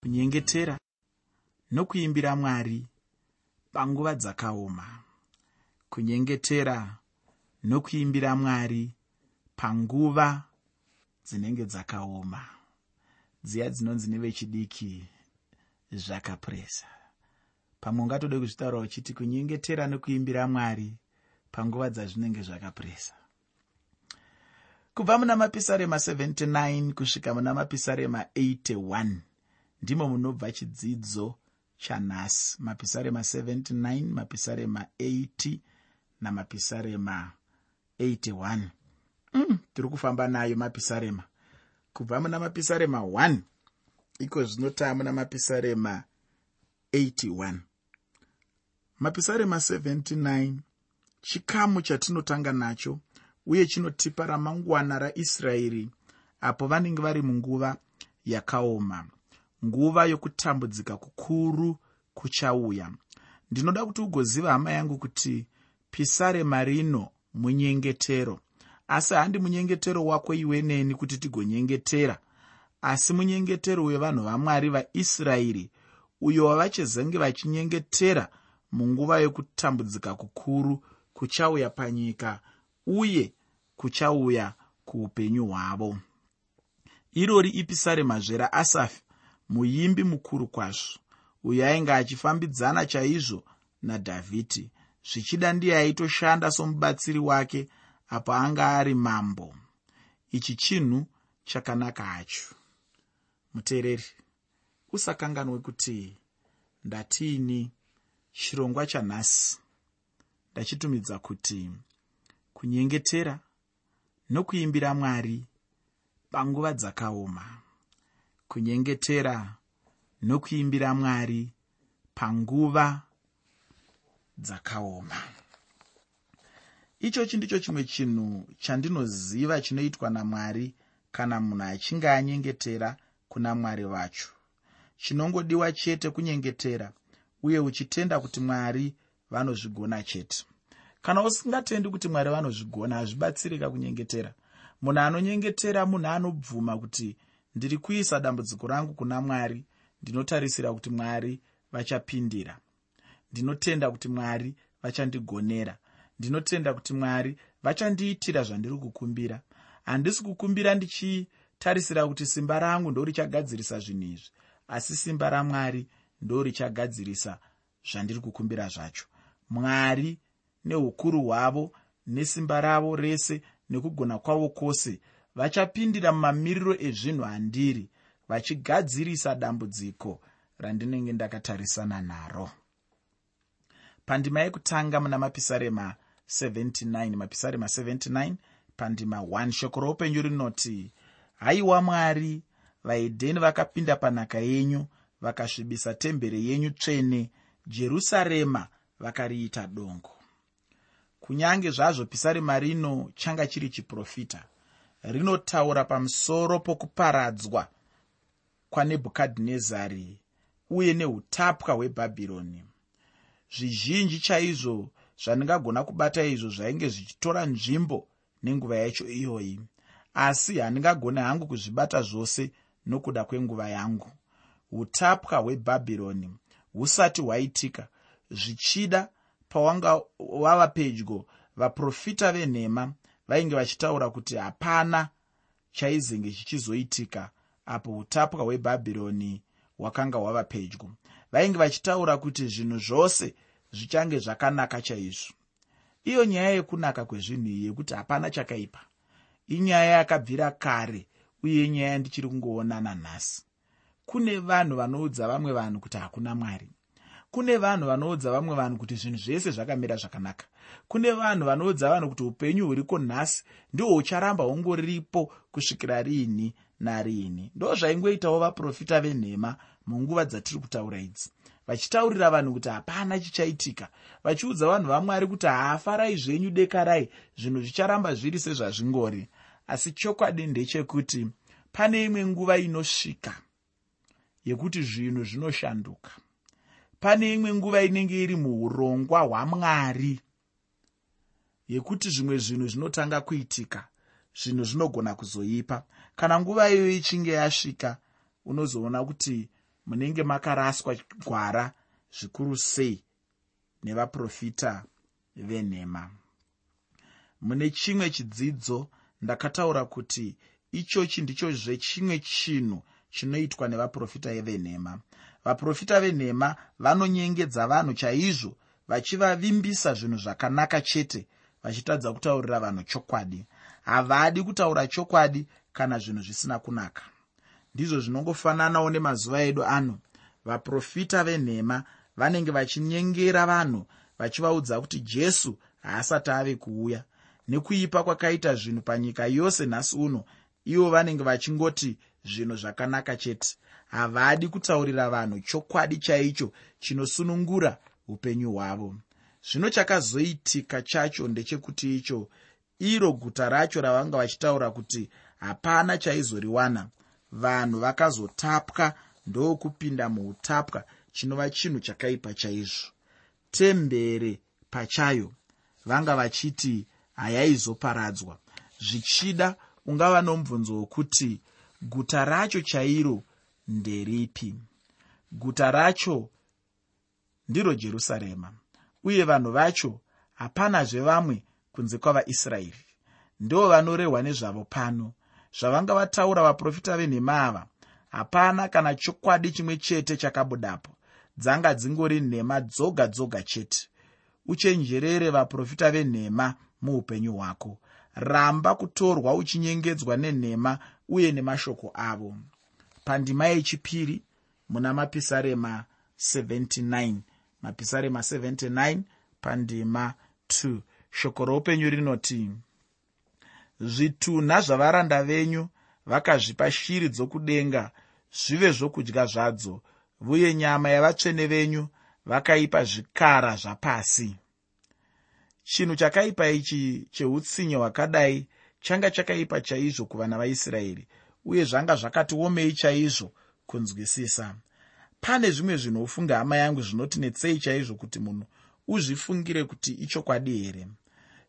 kunyengetera nokuimbira mwari panguva dzakaoma. Kunyengetera nokuimbira mwari panguva dzinenge dzakaoma. Dziya dzinonzi nevechidiki zvakapuresa pamwe ungatode kuzvitaura uchiti kunyengetera nokuimbira mwari panguva dzazvinenge zvakapuresa kubva muna mapisarema 79 kusvika muna mapisarema 81 ndimo munobva chidzidzo chanhasi. Mapisarema 79 mapisarema 80 namapisarema 81 mm, tiri kufamba nayo mapisarema. Kubva muna mapisarema 1 iko zvinotaa muna mapisarema 81 mapisarema 79 chikamu chatinotanga nacho uye chinotipa ramangwana raisraeri apo vanenge vari munguva yakaoma nguva yokutambudzika kukuru kuchauya. Ndinoda kuti ugoziva hama yangu kuti pisarema rino munyengetero. Asi handi munyengetero wako iweneni kuti tigonyengetera. Asi munyengetero wevanhu vamwari vaisraeri uyo wavachizenge vachinyengetera munguva yokutambudzika kukuru kuchauya panyika uye kuchauya kuupenyu hwavo. Irori ipisaremazve raasafi muimbi mukuru kwazvo uyo ainge achifambidzana chaizvo nadhavhidhi. Zvichida ndiye aitoshanda somubatsiri wake apo anga ari mambo. Ichi chinhu chakanaka hacho. Muteereri usakanganwe kuti ndatiini chirongwa chanhasi. Ndachitumidza kuti kunyengetera nokuimbira mwari panguva dzakaoma kunyengetera nokuimbira mwari panguva dzakaoma. Ichochi ndicho chimwe chinhu chandinoziva chinoitwa namwari kana munhu achinge anyengetera kuna mwari vacho. Chinongodiwa chete kunyengetera uye uchitenda kuti mwari vanozvigona chete. Kana usingatendi kuti mwari vanozvigona hazvibatsirika kunyengetera. Munhu anonyengetera munhu anobvuma kuti ndiri kuisa dambudziko rangu kuna mwari ndinotarisira kuti mwari vachapindira. Ndinotenda kuti mwari vachandigonera. Ndinotenda kuti mwari vachandiitira zvandiri kukumbira. Handisi kukumbira ndichitarisira kuti simba rangu ndo richagadzirisa zvinhu izvi asi simba ramwari ndo richagadzirisa zvandiri kukumbira zvacho. Mwari neukuru hwavo nesimba ravo rese nekugona kwavo kwose vachapindira mumamiriro ezvinhu handiri vachigadzirisa dambudziko randinenge ndakatarisana naro. Pandima yekutanga muna mapisarema 79 mapisarema 79 pandima 1 shoko roupenyu rinoti haiwa mwari vaedheni vakapinda panhaka yenyu vakasvibisa temberi yenyu tsvene jerusarema vakariita dongo. Kunyange zvazvo pisarema rino changa chiri chiprofita rinotaura pamusoro pokuparadzwa kwanebhukadhinezari uye neutapwa hwebhabhironi. Zvizhinji chaizvo zvandingagona kubata izvo zvainge zvichitora nzvimbo nenguva yacho iyoyi asi handingagone hangu kuzvibata zvose nokuda kwenguva yangu. Utapwa hwebhabhironi husati hwaitika zvichida pawanga wava pedyo vaprofita venhema vainge vachitaura kuti hapana chaizenge chichizoitika apo utapwa hwebhabhironi hwakanga hwava pedyo. Vainge vachitaura kuti zvinhu zvose zvichange zvakanaka chaizvo. Iyo nyaya yekunaka kwezvinhu iyi yekuti hapana chakaipa. Inyaya yakabvira kare uye nyaya yandichiri kungoona nanhasi kune vanhu vanoudza vamwe vanhu kuti hakuna mwari kune vanhu vanoudza vamwe vanhu kuti zvinhu zvese zvakamira zvakanaka. Kune vanhu vanoudza vanhu kuti upenyu huriko nhasi ndihwo hucharamba hungoripo kusvikira riini nariini ndo zvaingoitawo vaprofita venhema munguva dzatiri kutaura idzi. Vachitaurira vanhu kuti hapana chichaitika. Vachiudza vanhu vamwari kuti haafarai zvenyu dekarai zvinhu zvicharamba zviri sezvazvingori. Asi chokwadi ndechekuti pane imwe nguva inosvika yekuti zvinhu zvinoshanduka pane imwe nguva inenge iri muurongwa hwamwari. Yekuti zvimwe zvinhu zvinotanga kuitika zvinhu zvinogona kuzoipa. Kana nguva iyoyo ichinge yasvika unozoona kuti munenge makaraswa gwara zvikuru sei nevaprofita venhema. Mune chimwe chidzidzo ndakataura kuti ichochi ndicho zvechimwe chinhu chinoitwa nevaprofita venhema vaprofita venhema vanonyengedza vanhu chaizvo vachivavimbisa zvinhu zvakanaka chete vachitadza kutaurira vanhu chokwadi. Havadi kutaura chokwadi kana zvinhu zvisina kunaka. Ndizvo zvinongofananawo nemazuva edu ano. Vaprofita venhema vanenge vachinyengera vanhu vachivaudza kuti jesu haasati ave kuuya. Nekuipa kwakaita zvinhu panyika yose nhasi uno ivo vanenge vachingoti zvinhu zvakanaka chete. Havadi kutaurira vanhu chokwadi chaicho chinosunungura upenyu hwavo. Zvino chakazoitika chacho ndechekuti icho iro guta racho ravanga vachitaura kuti hapana chaizoriwana. Vanhu vakazotapwa ndokupinda muutapwa chinova chinhu chakaipa chaizvo. Tembere pachayo vanga vachiti hayaizoparadzwa zvichida ungava nomubvunzo wokuti guta racho chairo nderipi? Guta racho ndiro jerusarema uye vanhu vacho hapanazve vamwe kunze kwavaisraeri. Ndo vanorehwa nezvavo pano. Zvavanga vataura vaprofita venhema ava hapana kana chokwadi chimwe chete chakabudapo. Dzanga dzingori nhema dzoga dzoga chete. Uchenjerere vaprofita venhema muupenyu hwako ramba kutorwa uchinyengedzwa nenhema uye nemashoko avo. Pandima yechipiri muna mapisarema 79 mapisarema 79 pandima 2 shoko roupenyu rinoti zvitunha zvavaranda venyu vakazvipa shiri dzokudenga zvive zvokudya zvadzo uye nyama yavatsvene venyu vakaipa zvikara zvapasi chinhu chakaipa ichi cheutsinye hwakadai changa chakaipa chaizvo kuvana vaisraeri uye zvanga zvakati omei chaizvo kunzwisisa. Pane zvimwe zvinhu ufunge hama yangu zvinoti netsei chaizvo kuti munhu uzvifungire kuti ichokwadi here?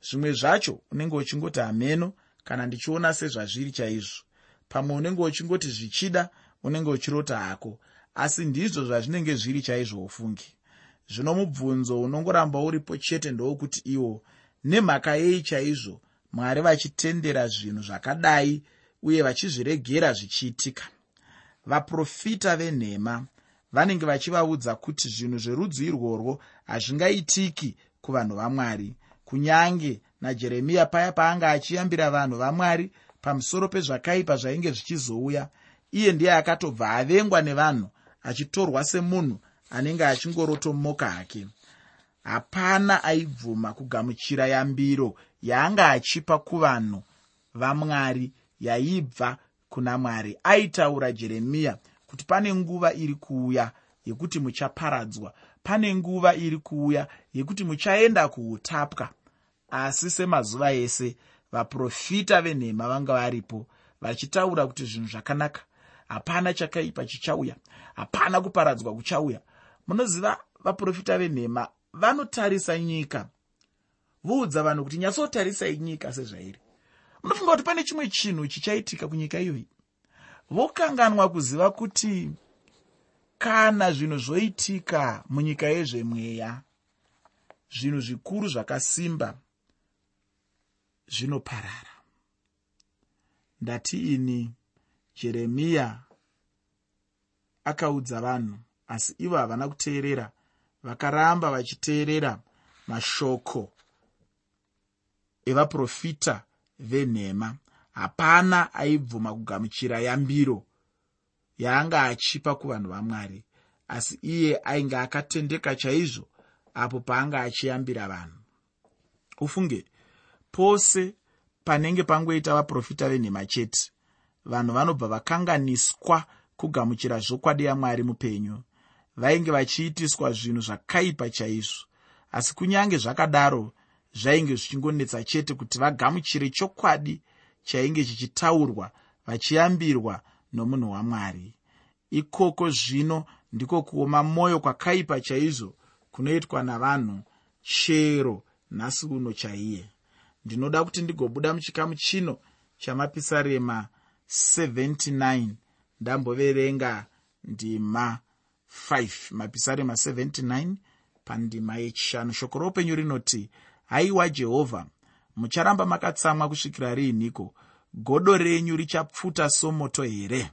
Zvimwe zvacho unenge uchingoti hameno kana ndichiona sezvazviri chaizvo. Pamwe unenge uchingoti zvichida unenge uchirota hako asi ndizvo zvazvinenge zviri chaizvo ufungi zvino mubvunzo unongoramba uripo chete ndowokuti iwo nemhaka yei chaizvo mwari vachitendera zvinhu zvakadai uye vachizviregera zvichiitika? Vaprofita venhema vanenge vachivaudza kuti zvinhu zverudzi irworwo hazvingaitiki kuvanhu vamwari. Kunyange najeremiya paya paanga achiyambira vanhu vamwari pamusoro pezvakaipa zvainge zvichizouya iye ndiye akatobva avengwa nevanhu achitorwa semunhu anenge achingorotomoka hake. Hapana aibvuma kugamuchira yambiro yaanga achipa kuvanhu vamwari yaibva kuna mwari. Aitaura jeremiya kuti pane nguva iri kuuya yekuti muchaparadzwa. Pane nguva iri kuuya yekuti muchaenda kuutapwa. Asi semazuva ese vaprofita venhema vanga varipo vachitaura kuti zvinhu zvakanaka. Hapana chakaipa chichauya. Hapana kuparadzwa kuchauya munoziva vaprofita venhema vanotarisa nyika. Voudza vanhu kuti nyatsotarisai nyika sezvairi. Munofunga kuti pane chimwe chinhu chichaitika kunyika iyoyi. Vokanganwa kuziva kuti kana zvinhu zvoitika munyika yezvemweya zvinhu zvikuru zvakasimba zvinoparara. Ndati ini jeremiya akaudza vanhu asi ivo havana kuteerera. Vakaramba vachiteerera mashoko evaprofita venhema. Hapana aibvuma kugamuchira yambiro yaanga achipa kuvanhu vamwari. Asi iye ainge akatendeka chaizvo apo paanga achiyambira vanhu. Ufunge pose panenge pangoita vaprofita venhema chete vanhu vanobva vakanganiswa kugamuchira zvokwadi yamwari mupenyu vainge vachiitiswa zvinhu zvakaipa chaizvo. Asi kunyange zvakadaro zvainge zvichingonetsa chete kuti vagamuchire chokwadi chainge chichitaurwa vachiyambirwa nomunhu wamwari. Ikoko zvino ndiko kuoma mwoyo kwakaipa chaizvo kunoitwa navanhu chero nhasi uno chaiye. Ndinoda kuti ndigobuda muchikamu chino chamapisarema 79 ndamboverenga ndima 5 mapisarema 79 pandima yechishanu. Shoko roupenyu rinoti haiwa jehovha mucharamba makatsamwa kusvikira riiniko godo renyu richapfuta somoto here?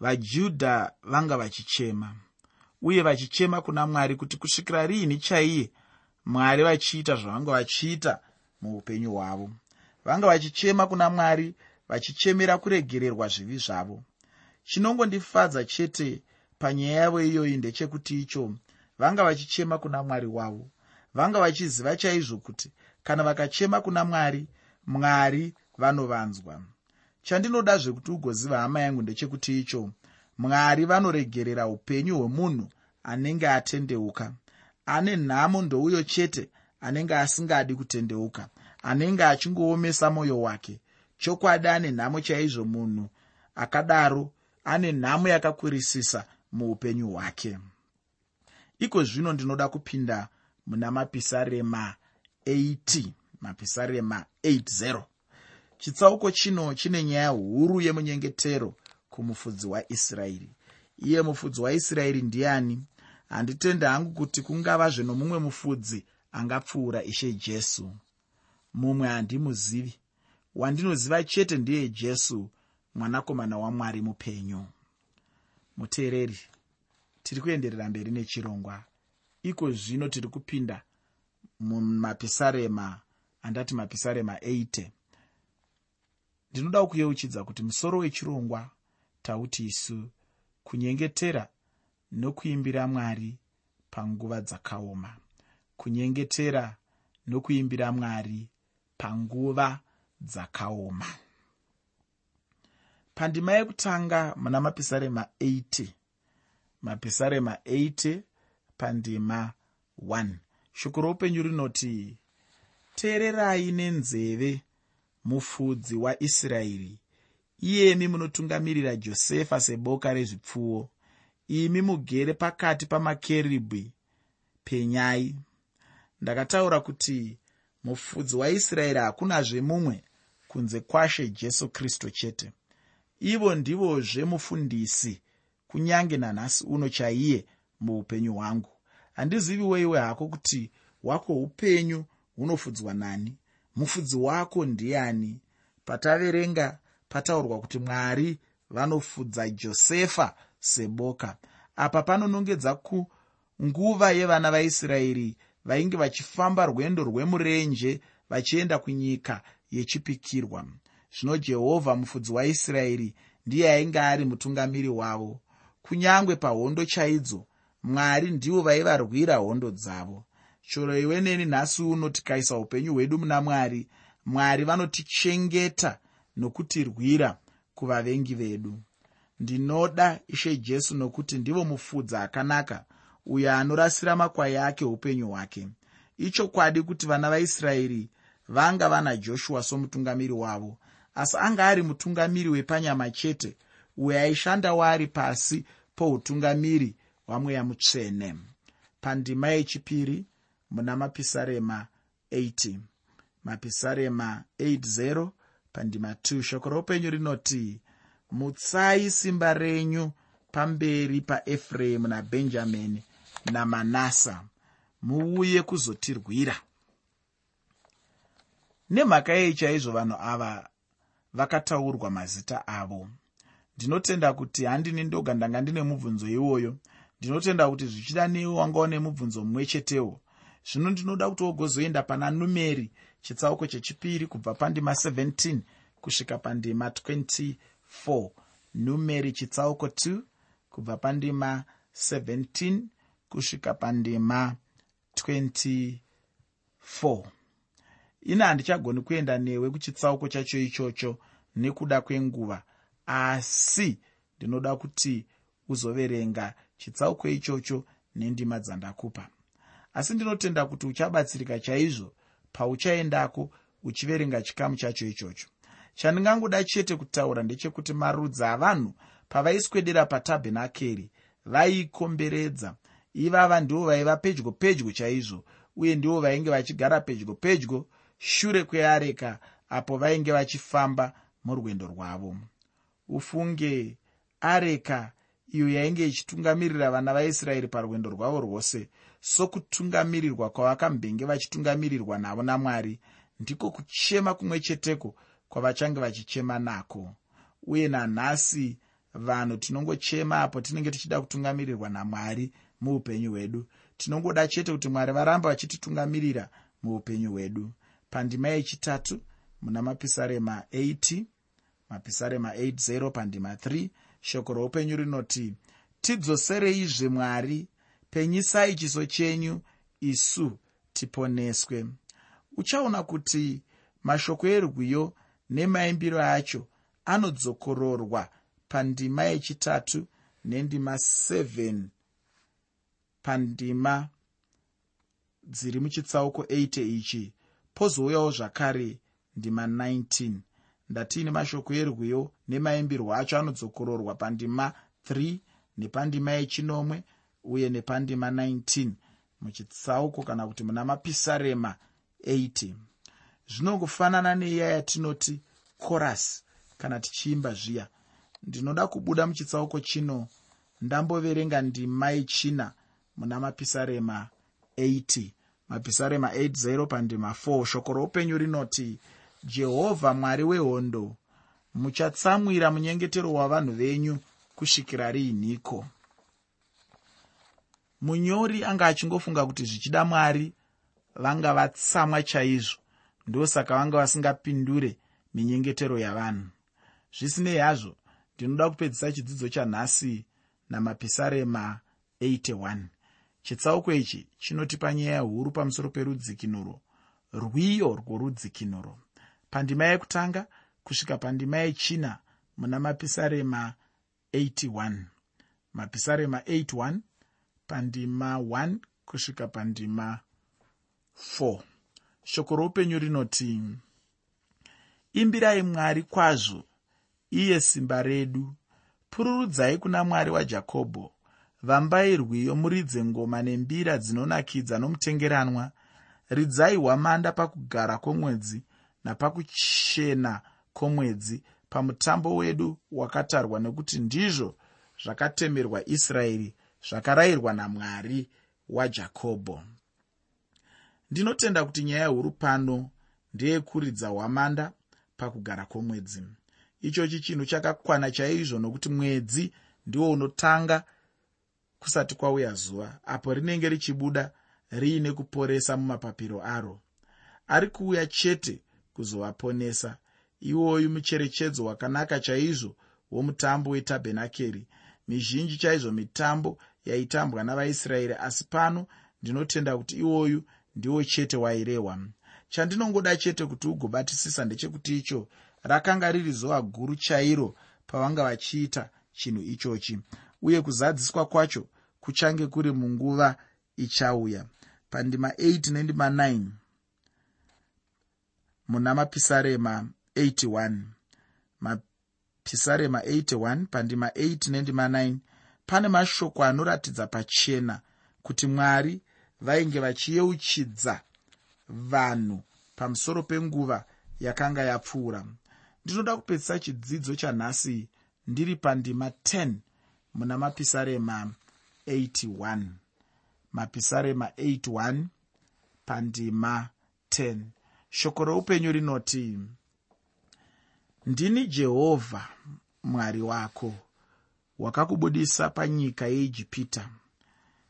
Vajudha vanga vachichema uye vachichema kuna mwari kuti kusvikira riini chaiye? Mwari vachiita zvavanga vachiita muupenyu hwavo. Vanga vachichema kuna mwari vachichemera kuregererwa zvivi zvavo. Chinongondifadza chete panyaya yavo iyoyi ndechekuti icho vanga vachichema kuna mwari wavo. Vanga vachiziva chaizvo kuti kana vakachema kuna mwari mwari vanovanzwa. Chandinoda zvekuti ugoziva hama yangu ndechekuti icho mwari vanoregerera upenyu hwemunhu anenge atendeuka. Ane nhamo ndouyo chete anenge asingadi kutendeuka anenge achingoomesa mwoyo wake. Chokwadi ane nhamo chaizvo munhu akadaro ane nhamo yakakwirisisa muupenyu hwake. Iko zvino ndinoda kupinda muna mapisarema 80 mapisarema 80 chitsauko chino chine nyaya huru yemunyengetero kumufudzi waisraeri iye mufudzi waisraeri ndiani? Handitende hangu kuti kungavazve nomumwe mufudzi angapfuura ishe jesu. Mumwe handimuzivi. Wandinoziva chete ndiye jesu mwanakomana wamwari mupenyu muteereri tiri kuenderera mberi nechirongwa. Iko zvino tiri kupinda mumapisarema andati mapisarema 80 ndinoda kuyeuchidza kuti musoro wechirongwa tauti isu kunyengetera nokuimbira mwari panguva dzakaoma. Kunyengetera nokuimbira mwari panguva dzakaoma pandima yekutanga muna mapisarema 80 mapisarema 80 pandima 1 shoko roupenyu rinoti teererai nenzeve mufudzi waisraeri iyemi munotungamirira josefa seboka rezvipfuwo. Imi mugere pakati pamakerubhi. Penyai. Ndakataura kuti mufudzi waisraeri hakunazve mumwe kunze kwashe jesu kristu chete ivo ndivozve mufundisi kunyange nanhasi uno chaiye muupenyu hwangu. Handizivi weiwe hako kuti wako upenyu hunofudzwa nani? Mufudzi wako ndiani? Pataverenga pataurwa kuti mwari vanofudza josefa seboka. Apa panonongedza kunguva yevana vaisraeri vainge vachifamba rwendo rwemurenje vachienda kunyika yechipikirwa zvino jehovha mufudzi waisraeri ndiye ainge ari mutungamiri wavo. Kunyange pahondo chaidzo mwari ndivo vaivarwira hondo dzavo. Shoro iwe neni nhasi uno tikaisa upenyu hwedu muna mwari mwari vanotichengeta nokutirwira kuvavengi vedu. Ndinoda ishe jesu nokuti ndivo mufudzi akanaka uyo anorasira makwai ake upenyu hwake. Ichokwadi kuti vana vaisraeri vanga vana joshua somutungamiri wavo asi anga ari mutungamiri wepanyama chete uyo aishanda waari pasi poutungamiri hwamweya mutsvene. Pandima yechipiri muna mapisarema 80 mapisarema 80 pandima 2 shoko roupenyu rinoti mutsai simba renyu pamberi paefuremu nabhenjamini namanasa muuye kuzotirwira. Nemhaka yei chaizvo vanhu ava vakataurwa mazita avo. Ndinotenda kuti handini ndoga ndanga ndine mubvunzo iwoyo. Ndinotenda kuti zvichida newe wangawo nemubvunzo mumwe chetewo. Zvino ndinoda kuti wogozoenda pana numeri chitsauko chechipiri kubva pandima 17 kusvika pandima 24 numeri chitsauko 2 kubva pandima 17 kusvika pandima 24 ina handichagoni kuenda newe kuchitsauko chacho ichocho nekuda kwenguva. Asi ndinoda kuti uzoverenga chitsauko ichocho nendima dzandakupa. Asi ndinotenda kuti uchabatsirika chaizvo pauchaendako uchiverenga chikamu chacho ichocho. Chandingangoda chete kutaura ndechekuti marudzi avanhu pavaiswedera patabhenakeri vaiikomberedza ivava ndivo vaiva pedyo pedyo chaizvo uye ndivo vainge vachigara pedyo pedyo shure kweareka apo vainge vachifamba murwendo rwavo. Ufunge areka iyo yainge ichitungamirira vana vaisraeri parwendo rwavo rwose. Sokutungamirirwa kwavakambenge vachitungamirirwa navo namwari ndiko kuchema kumwe cheteko kwavachange vachichema nako. Uye nanhasi vanhu tinongochema apo tinenge tichida kutungamirirwa namwari muupenyu hwedu. Tinongoda chete kuti mwari varamba vachititungamirira muupenyu hwedu pandima yechitatu muna mapisarema 80 mapisarema 80 pandima 3 shoko roupenyu rinoti tidzosereizve mwari penyisai chiso chenyu isu tiponeswe. Uchaona kuti mashoko erwiyo nemaimbiro acho anodzokororwa pandima yechitatu nendima 7 pandima dziri muchitsauko 8 ichi pozouyawo zvakare ndima 19 ndatiine mashoko erwiyo nemaimbirwo acho anodzokororwa pandima 3 nepandima yechinomwe uye nepandima 19 muchitsauko kana kuti muna mapisarema 80 zvinongofanana neiya yatinoti korasi kana tichiimba zviya. Ndinoda kubuda muchitsauko chino ndamboverenga ndima yechina muna mapisarema 80 mapisarema 80 pandima 4 shoko roupenyu rinoti jehovha mwari wehondo muchatsamwira munyengetero wavanhu venyu kusvikira riinhiko munyori anga achingofunga kuti zvichida mwari vanga vatsamwa chaizvo. Ndosaka vanga vasingapindure minyengetero yavanhu. Zvisinei hazvo ndinoda kupedzisa chidzidzo chanhasi namapisarema 81 chitsauko ichi chinotipa nyaya huru pamusoro perudzikinuro rwiyo rworudzikinuro. Pandima yekutanga kusvika pandima yechina muna mapisarema 81 mapisarema 81 pandima 1 kusvika pandima 4 shoko roupenyu rinoti imbirai mwari kwazvo iye simba redu. Pururudzai kuna mwari wajakobho vambai rwiyo muridze ngoma nembira dzinonakidza nomutengeranwa. Ridzai hwamanda pakugara kwomwedzi napakuchena kwomwedzi pamutambo wedu wakatarwa nekuti ndizvo zvakatemerwa israeri zvakarayirwa namwari wajakobho ndinotenda kuti nyaya huru pano ndeyekuridza hwamanda pakugara kwomwedzi. Ichochi chinhu chakakwana chaizvo nokuti mwedzi ndiwo unotanga kusati kwauya zuva apo rinenge richibuda riine kuporesa mumapapiro aro. Ari kuuya chete kuzovaponesa. Iwoyu mucherechedzo wakanaka chaizvo womutambo wetabhenakeri. Mizhinji chaizvo mitambo yaitambwa navaisraeri asi pano ndinotenda kuti iwoyu ndiwo chete wairehwa. Chandinongoda chete kuti ugobatisisa ndechekuti icho rakanga riri zuva guru chairo pavanga vachiita chinhu ichochi uye kuzadziswa kwacho kuchange kuri munguva ichauya. Pandima 8 nendima 9 muna mapisarema 81 mapisarema 81 pandima 8 nendima 9 pane mashoko anoratidza pachena kuti mwari vainge vachiyeuchidza vanhu pamusoro penguva yakanga yapfuura. Ndinoda kupedzisa chidzidzo chanhasi ndiri pandima 10 muna mapisarema 81 mapisarema 81 pandima 10 shoko roupenyu rinoti ndini jehovha mwari wako wakakubudisa panyika yeijipita.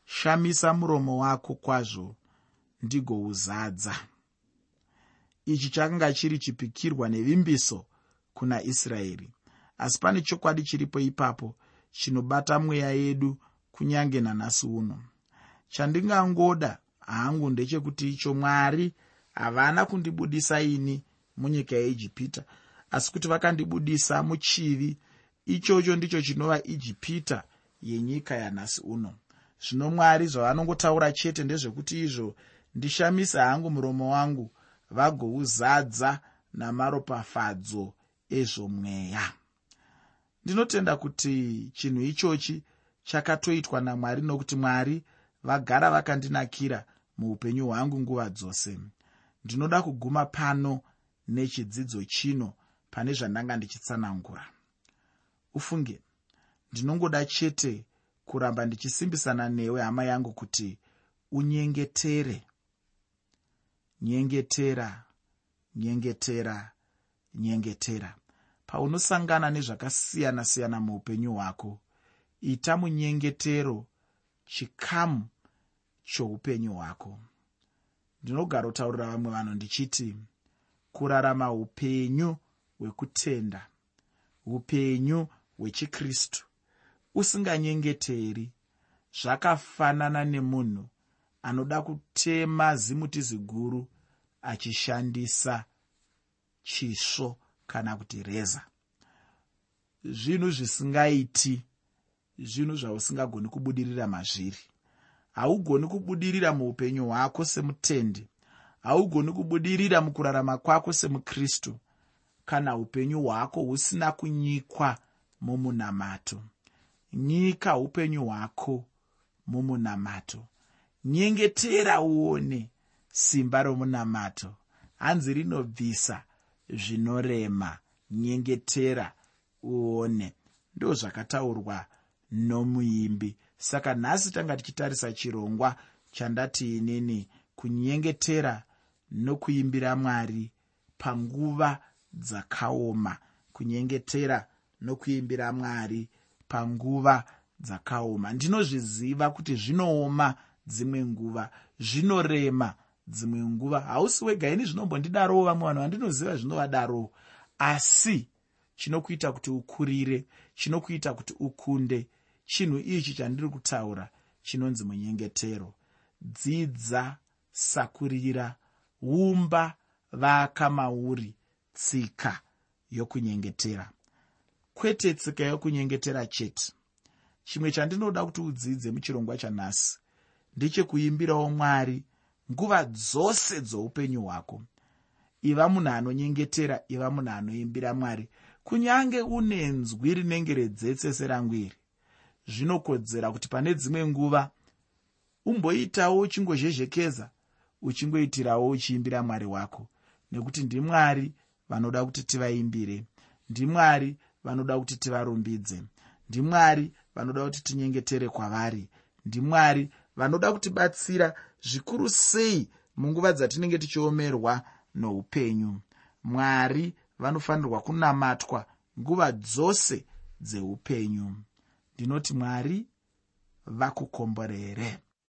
Shamisa muromo wako kwazvo ndigouzadza. Ichi chakanga chiri chipikirwa nevimbiso kuna israeri. Asi pane chokwadi chiripo ipapo chinobata mweya yedu kunyange nanhasi uno. Chandingangoda hangu ndechekuti icho mwari havana kundibudisa ini munyika yeijipita asi kuti vakandibudisa muchivi ichocho ndicho chinova ijipita yenyika yanhasi uno. Zvino mwari zvavanongotaura chete ndezvekuti izvo ndishamise hangu muromo wangu vagouzadza namaropafadzo ezvomweya ndinotenda kuti chinhu ichochi chakatoitwa namwari nokuti mwari vagara vakandinakira muupenyu hwangu nguva dzose. Ndinoda kuguma pano nechidzidzo chino pane zvandanga ndichitsanangura. Ufunge ndinongoda chete kuramba ndichisimbisana newe hama yangu kuti unyengetere. Nyengetera nyengetera nyengetera. Paunosangana nezvakasiyana-siyana muupenyu hwako ita munyengetero chikamu choupenyu hwako. Ndinogara kutaurira vamwe vanhu ndichiti kurarama upenyu hwekutenda upenyu hwechikristu usinganyengeteri zvakafanana nemunhu anoda kutema zimuti ziguru achishandisa chisvo kana kuti reza zvinhu zvisingaiti zvinhu zvausingagoni kubudirira mazviri. Haugoni kubudirira muupenyu hwako semutendi. Haugoni kubudirira mukurarama kwako semukristu. Kana upenyu hwako husina kunyikwa mumunamato. Nyika upenyu hwako mumunamato. Nyengetera uone simba romunamato. Hanzi rinobvisa zvinorema. Nyengetera uone. Ndo zvakataurwa nomuimbi. Saka nhasi tanga tichitarisa chirongwa chandati inini kunyengetera nokuimbira mwari panguva dzakaoma. Kunyengetera nokuimbira mwari panguva dzakaoma. Ndinozviziva kuti zvinooma dzimwe nguva zvinorema dzimwe nguva. Hausi wega ini zvinombondidarowo vamwe vanhu vandinoziva zvinovadarowo asi chinokuita kuti ukurire chinokuita kuti ukunde chinhu ichi chandiri kutaura chinonzi munyengetero. Dzidza sakurira umba vaka mauri tsika yokunyengetera. Kwete tsika yokunyengetera chete. Chimwe chandinoda kuti udzidze muchirongwa chanhasi ndechekuimbirawo mwari nguva dzose dzoupenyu hwako. Iva munhu anonyengetera iva munhu anoimbira mwari. Kunyange une nzwi rinenge redzetse serangu iri zvinokodzera kuti pane dzimwe nguva umboitawo uchingozhezhekeza uchingoitirawo uchiimbira mwari wako. Nekuti ndimwari vanoda kuti tivaimbire ndimwari vanoda kuti tivarumbidze ndimwari vanoda kuti tinyengetere kwavari ndimwari vanoda kutibatsira zvikuru sei munguva dzatinenge tichiomerwa noupenyu. Mwari vanofanirwa kunamatwa nguva dzose dzeupenyu ndinoti mwari vakukomborere